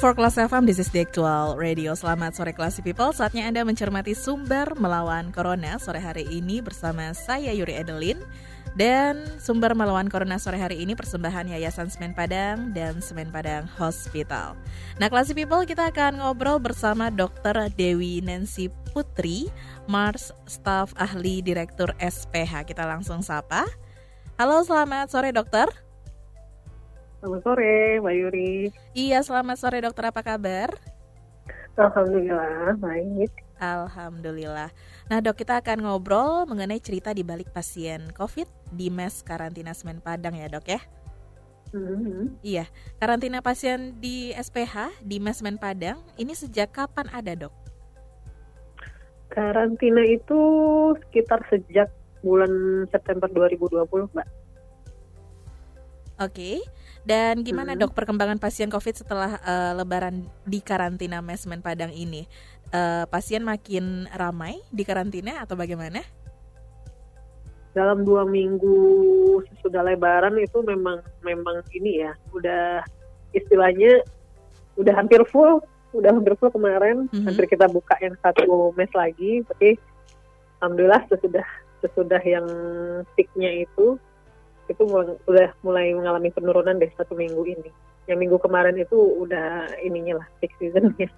For Kelas FM, this is the actual radio. Selamat sore Classy People, saatnya Anda mencermati sumber melawan Corona sore hari ini bersama saya Yuri Edelin. Dan sumber melawan Corona sore hari ini persembahan Yayasan Semen Padang dan Semen Padang Hospital. Nah Classy People kita akan ngobrol bersama Dr. Dewi Nancy Putri, Mars Staff Ahli Direktur SPH. Kita langsung sapa. Halo selamat sore dokter. Selamat sore, Mbak Yuri. Iya, selamat sore dokter. Apa kabar? Alhamdulillah, baik. Alhamdulillah. Nah dok, kita akan ngobrol mengenai cerita di balik pasien COVID di mes karantina Semen Padang ya dok ya? Mm-hmm. Iya, karantina pasien di SPH di mes Semen Padang ini sejak kapan ada dok? Karantina itu sekitar sejak bulan September 2020 mbak. Oke, okay. Dan gimana hmm. dok perkembangan pasien COVID setelah uh, Lebaran di karantina Mesmen Padang ini? Uh, pasien makin ramai di karantina atau bagaimana? Dalam dua minggu sesudah Lebaran itu memang memang ini ya, udah istilahnya udah hampir full, udah hampir full kemarin, mm-hmm. hampir kita buka yang satu mes lagi, tapi alhamdulillah sesudah sesudah yang peaknya itu itu mulai, udah mulai mengalami penurunan deh satu minggu ini. Yang minggu kemarin itu udah ininya lah peak seasonnya,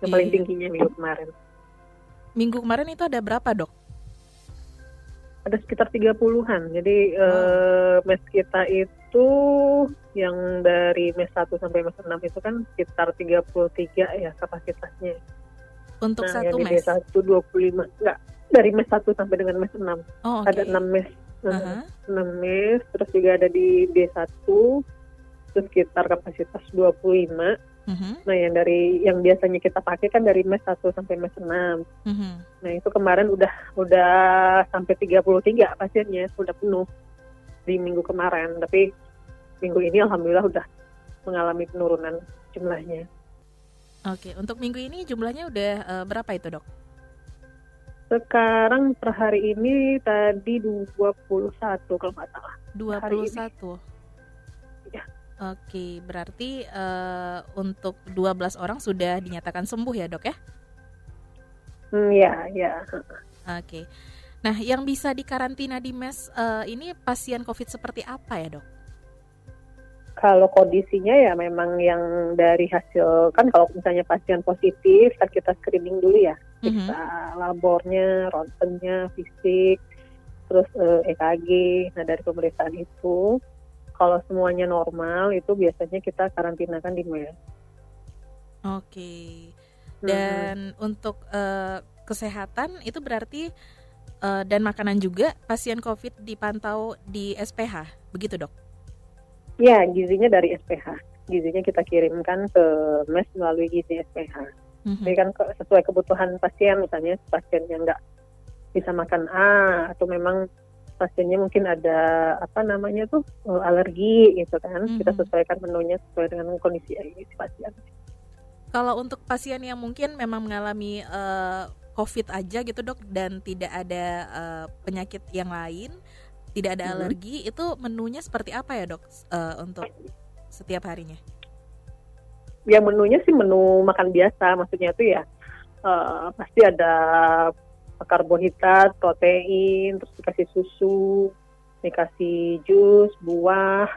yang paling iya. tingginya minggu kemarin. Minggu kemarin itu ada berapa dok? Ada sekitar 30-an. Jadi oh. uh, mes kita itu yang dari mes 1 sampai mes 6 itu kan sekitar 33 ya kapasitasnya. Untuk nah, satu mes? Yang di 1 25. Enggak, dari mes 1 sampai dengan mes 6. Oh, okay. Ada 6 mes uh-huh. 6 mes, terus juga ada di D1, itu sekitar kapasitas 25. Uh-huh. Nah, yang dari yang biasanya kita pakai kan dari mes 1 sampai mes 6. Uh-huh. Nah, itu kemarin udah udah sampai 33 pasiennya, sudah penuh di minggu kemarin, tapi minggu ini alhamdulillah udah mengalami penurunan jumlahnya. Oke, untuk minggu ini jumlahnya udah uh, berapa itu, Dok? Sekarang per hari ini tadi 21 kalau nggak salah. 21. Ya. Oke, berarti uh, untuk 12 orang sudah dinyatakan sembuh ya, Dok ya? Hmm, ya, ya. Oke. Nah, yang bisa dikarantina di mes uh, ini pasien COVID seperti apa ya, Dok? kalau kondisinya ya memang yang dari hasil kan kalau misalnya pasien positif kan kita screening dulu ya kita mm-hmm. labornya ronsennya fisik terus uh, eh, EKG nah dari pemeriksaan itu kalau semuanya normal itu biasanya kita karantinakan di mes. Oke. Dan hmm. untuk uh, kesehatan itu berarti uh, dan makanan juga pasien COVID dipantau di SPH, begitu dok? Ya, gizinya dari SPH. Gizinya kita kirimkan ke mes melalui gizi SPH. Mm-hmm. Jadi kan sesuai kebutuhan pasien, misalnya pasien yang nggak bisa makan A atau memang pasiennya mungkin ada apa namanya tuh eh, alergi gitu kan, mm-hmm. kita sesuaikan menunya sesuai dengan kondisi pasien. Kalau untuk pasien yang mungkin memang mengalami uh, COVID aja gitu dok dan tidak ada uh, penyakit yang lain, tidak ada hmm. alergi itu menunya seperti apa ya dok uh, untuk setiap harinya? Ya menunya sih menu makan biasa, maksudnya itu ya uh, pasti ada karbohidrat, protein, terus dikasih susu, dikasih jus, buah,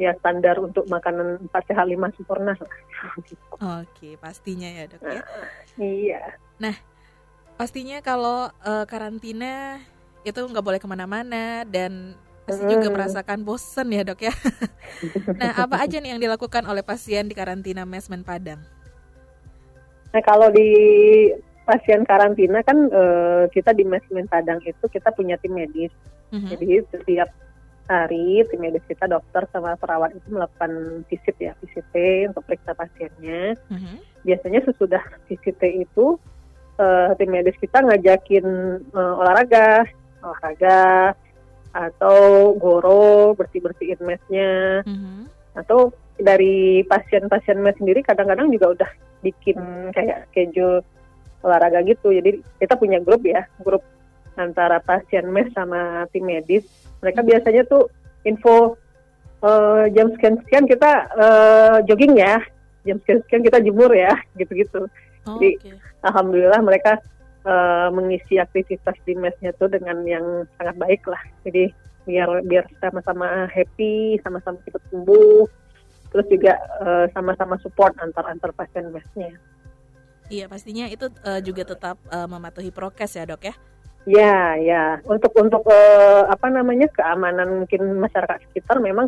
ya standar untuk makanan empat sehat lima sempurna Oke, pastinya ya dok ya. iya. Nah, pastinya kalau uh, karantina itu nggak boleh ke mana-mana dan pasti juga hmm. merasakan bosen ya dok ya. nah apa aja nih yang dilakukan oleh pasien di karantina Mesmen Padang? Nah kalau di pasien karantina kan uh, kita di Mesmen Padang itu kita punya tim medis. Mm-hmm. Jadi setiap hari tim medis kita dokter sama perawat itu melakukan visit ya VCT untuk periksa pasiennya. Mhm. Biasanya sesudah VCT itu eh, tim medis kita ngajakin eh, olahraga, olahraga atau goro bersih bersihin mesnya Mhm. atau dari pasien-pasien mes sendiri kadang-kadang juga udah bikin kayak schedule olahraga gitu. Jadi kita punya grup ya, grup antara pasien mes sama tim medis. Mereka biasanya tuh info eh, jam sekian-sekian kita eh, jogging ya, jam sekian-sekian kita jemur ya, gitu-gitu. Oh, Jadi- Oke. Alhamdulillah mereka eh, mengisi aktivitas di mesnya tuh dengan yang sangat baik lah. Jadi biar biar sama-sama happy, sama-sama cepat sembuh, terus juga eh, sama-sama support antar antar pasien mesnya. Iya pastinya itu eh, juga tetap eh, mematuhi prokes ya dok ya. Ya, ya. Untuk untuk eh, apa namanya keamanan mungkin masyarakat sekitar memang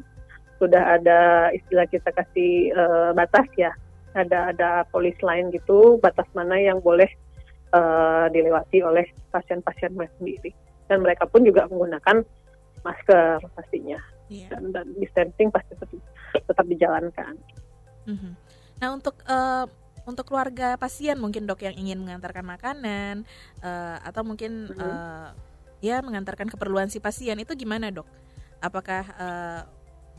sudah ada istilah kita kasih eh, batas ya. Ada ada polis lain gitu, batas mana yang boleh eh, dilewati oleh pasien-pasien mes sendiri. Dan mereka pun juga menggunakan masker pastinya Iya. dan, dan distancing pasti tetap, tetap dijalankan. Mhm. Nah untuk eh, untuk keluarga pasien mungkin dok yang ingin mengantarkan makanan eh, atau mungkin Mhm. eh, ya mengantarkan keperluan si pasien itu gimana dok? Apakah eh,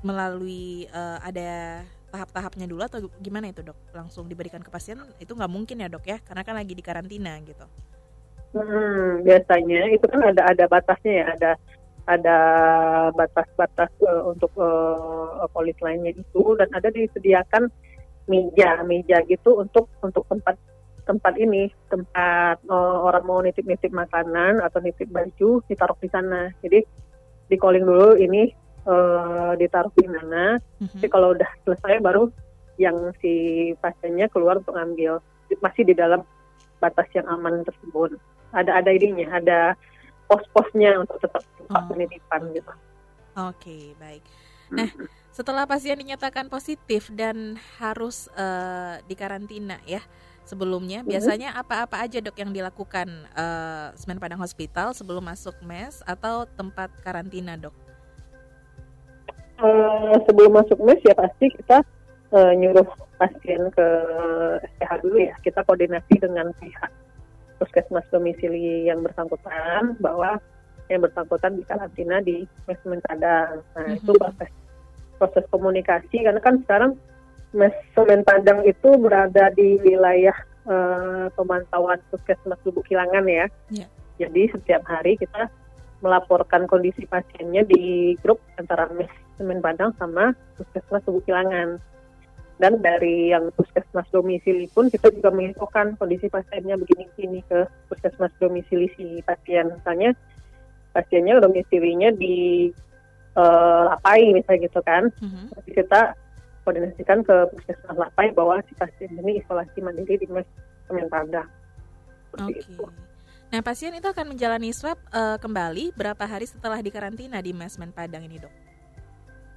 melalui eh, ada tahap-tahapnya dulu atau gimana itu dok? Langsung diberikan ke pasien itu nggak mungkin ya dok ya karena kan lagi di karantina gitu. Hmm, biasanya itu kan ada ada batasnya ya, ada ada batas-batas eh, untuk eh, polis lainnya itu dan ada disediakan meja meja gitu untuk untuk tempat tempat ini tempat eh, orang mau nitip-nitip makanan atau nitip baju ditaruh di sana. Jadi di calling dulu ini eh, ditaruh di mana. Mhm. Tapi kalau udah selesai baru yang si pasiennya keluar untuk ngambil masih di dalam batas yang aman tersebut. Ada ada ininya, ada pos-posnya untuk tetap tempat Oh. penitipan gitu. Oke baik. Nah setelah pasien dinyatakan positif dan harus eh, dikarantina ya sebelumnya Mhm. biasanya apa-apa aja dok yang dilakukan eh, Semen Padang Hospital sebelum masuk mes atau tempat karantina dok? Eh, sebelum masuk mes ya pasti kita eh, nyuruh pasien ke SPH dulu ya. Kita koordinasi dengan pihak puskesmas domisili yang bersangkutan bahwa yang bersangkutan di karantina di mes Padang. Nah Mhm. itu proses proses komunikasi karena kan sekarang mes Semen Padang itu berada di wilayah eh, pemantauan puskesmas Lubuk Kilangan ya. Iya. Jadi setiap hari kita melaporkan kondisi pasiennya di grup antara mes Semen Padang sama puskesmas Lubuk Kilangan. Dan dari yang puskesmas domisili pun kita juga menginfokan kondisi pasiennya begini-begini ke puskesmas domisili si pasien. Misalnya pasiennya domisilinya di eh, Lapai misalnya gitu kan. Mhm. Nanti kita koordinasikan ke puskesmas Lapai bahwa si pasien ini isolasi mandiri di Semen Padang. Seperti Oke. itu. Nah pasien itu akan menjalani swab eh, kembali berapa hari setelah dikarantina di mes Semen Padang ini dok?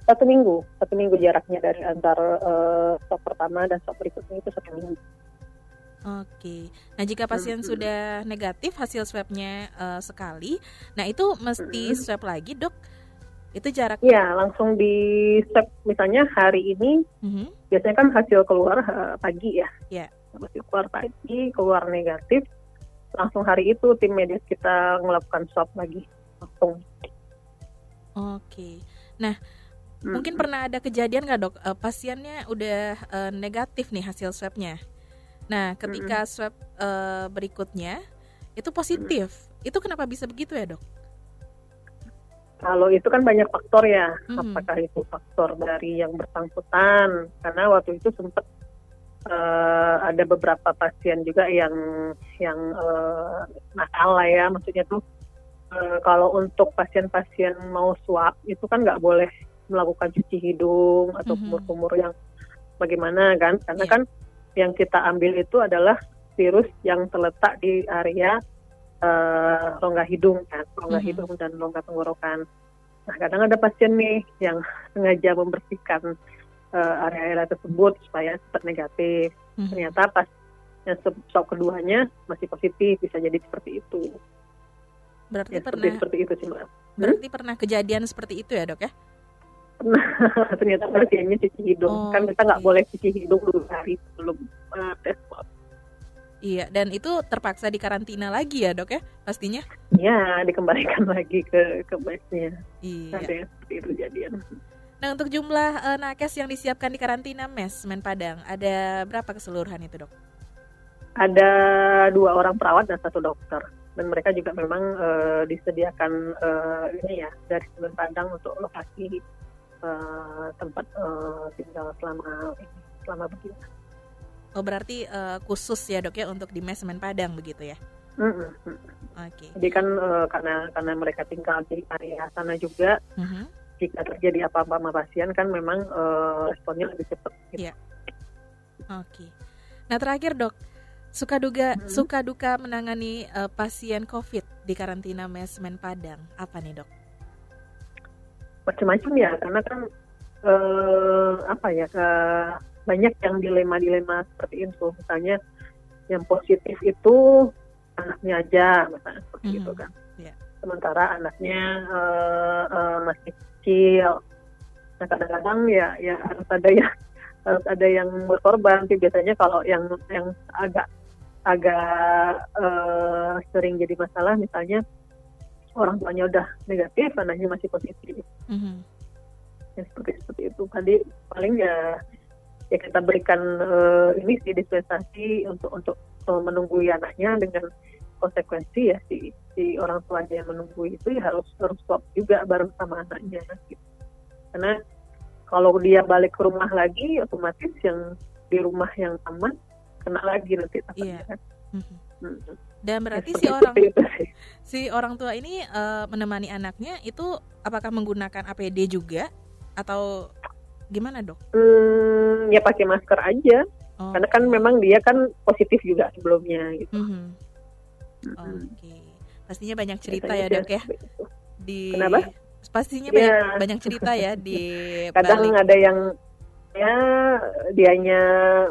Satu minggu, satu minggu jaraknya dari antar eh, stop pertama dan stop berikutnya itu satu minggu. Oke. Nah, jika pasien Mhm. sudah negatif hasil swabnya eh, sekali, nah itu mesti Mhm. swab lagi, Dok. Itu jarak Iya, langsung di step misalnya hari ini Mhm. biasanya kan hasil keluar eh, pagi ya. Iya. Hasil keluar pagi, keluar negatif, langsung hari itu tim medis kita melakukan swab lagi langsung. Oke. Nah, mungkin pernah ada kejadian nggak, Dok? eh, pasiennya udah eh, negatif nih hasil swabnya. Nah, ketika swab eh, berikutnya itu positif. Itu kenapa bisa begitu ya, Dok? Kalau itu kan banyak faktor ya, Mhm. apakah itu faktor dari yang bersangkutan? Karena waktu itu sempat eh, ada beberapa pasien juga yang yang eh, nakal lah ya, maksudnya tuh eh, kalau untuk pasien-pasien mau swab itu kan nggak boleh melakukan cuci hidung atau Mhm. kumur-kumur yang bagaimana kan? Karena Iya. kan yang kita ambil itu adalah virus yang terletak di area eh, rongga hidung kan, rongga Mhm. hidung dan rongga tenggorokan. Nah, kadang ada pasien nih yang sengaja membersihkan eh, area-area tersebut supaya cepat negatif. Mhm. Ternyata pas yang swab keduanya masih positif, bisa jadi seperti itu. Berarti ya, pernah seperti, seperti itu sih mbak. Berarti hmm? pernah kejadian seperti itu ya dok ya? Ternyata pasiennya cuci hidung. Oh, kan kita nggak boleh cuci hidung dulu hari sebelum uh, tes swab. Iya, dan itu terpaksa dikarantina lagi ya dok ya pastinya? Ya, dikembalikan lagi ke ke mesnya. Iya. Ada yang seperti itu jadian. Nah untuk jumlah eh, nakes yang disiapkan di karantina mes Men Padang ada berapa keseluruhan itu dok? Ada dua orang perawat dan satu dokter. Dan mereka juga memang eh, disediakan eh, ini ya dari Semen Padang untuk lokasi eh, tempat eh, tinggal selama ini, selama begini. Oh berarti eh, khusus ya dok ya untuk di mes Men Padang begitu ya? Mm. Oke. Jadi kan eh, karena karena mereka tinggal di area sana juga, Mhm. jika terjadi apa-apa sama pasien kan memang eh, responnya lebih cepat. Gitu. Iya. Oke. Nah terakhir dok, suka duga Mhm. suka duka menangani eh, pasien COVID di karantina mes Men Padang apa nih dok? Macam-macam ya, karena kan eh, apa ya eh, banyak yang dilema-dilema seperti itu. Misalnya yang positif itu anaknya aja, misalnya seperti Mhm. itu kan. Iya. Sementara anaknya eh, eh, masih kecil. Nah kadang-kadang ya ya harus ada yang harus ada yang berkorban. Tapi biasanya kalau yang yang agak agak eh, sering jadi masalah, misalnya orang tuanya udah negatif, anaknya masih positif Mhm. ya seperti seperti itu tadi paling ya ya kita berikan eh, ini sih dispensasi untuk untuk eh, menunggui anaknya dengan konsekuensi ya si si orang tuanya yang menunggu itu ya harus harus swab juga bareng sama anaknya gitu. karena kalau dia balik ke rumah lagi otomatis yang di rumah yang aman kena lagi nanti takutnya Iya. kan. Mhm. Hmm. Dan Ya, berarti seperti- si orang itu si orang tua ini eh, menemani anaknya itu apakah menggunakan APD juga atau gimana dok? Hmm, ya pakai masker aja Oh, karena kan memang dia kan positif juga sebelumnya gitu. mhm. Hmm. Oke, pastinya banyak cerita Biasanya ya dok ya itu. di. Kenapa? Pastinya Iya. banyak banyak cerita ya di kadang balik. ada yang ya dianya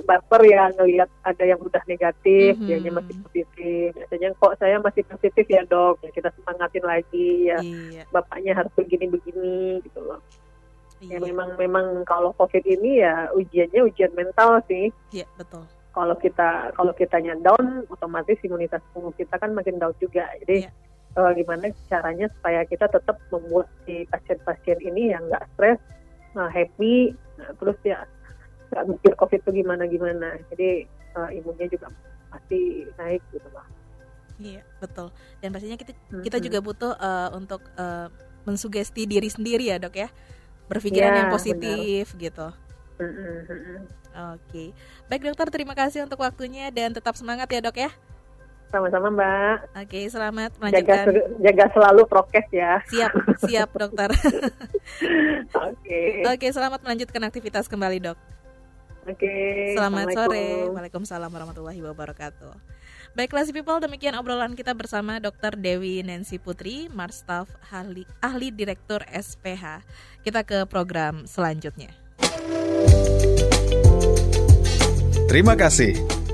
baper ya ngelihat ada yang udah negatif, Mhm. dianya masih positif. Biasanya kok saya masih positif ya dok, ya kita semangatin lagi ya Iya, bapaknya harus begini-begini gitu loh. iya, Ya memang memang kalau covid ini ya ujiannya ujian mental sih. iya, betul. Kalau kita kalau kitanya down, otomatis imunitas tubuh kita kan makin down juga. Jadi Iya. eh, gimana caranya supaya kita tetap membuat si pasien-pasien ini yang nggak stres, nah, happy, nah, terus ya nggak mikir covid itu gimana gimana. Jadi eh, imunnya juga pasti naik gitu loh. Iya, betul. Dan pastinya kita kita Mhm. juga butuh eh, untuk eh, mensugesti diri sendiri ya dok ya, berpikiran Ya, yang positif gitu. Mm-mm, mm-mm. Oke, baik dokter terima kasih untuk waktunya dan tetap semangat ya dok ya. Sama-sama Mbak. Oke, selamat Jaga melanjutkan. ser- jaga selalu prokes ya. Siap, siap dokter. Oke. Oke, selamat melanjutkan aktivitas kembali dok. Oke. Selamat sore. Waalaikumsalam warahmatullahi wabarakatuh. Baiklah si people, demikian obrolan kita bersama Dr. Dewi Nancy Putri, Marstaf ahli, ahli Direktur SPH. Kita ke program selanjutnya. Terima kasih.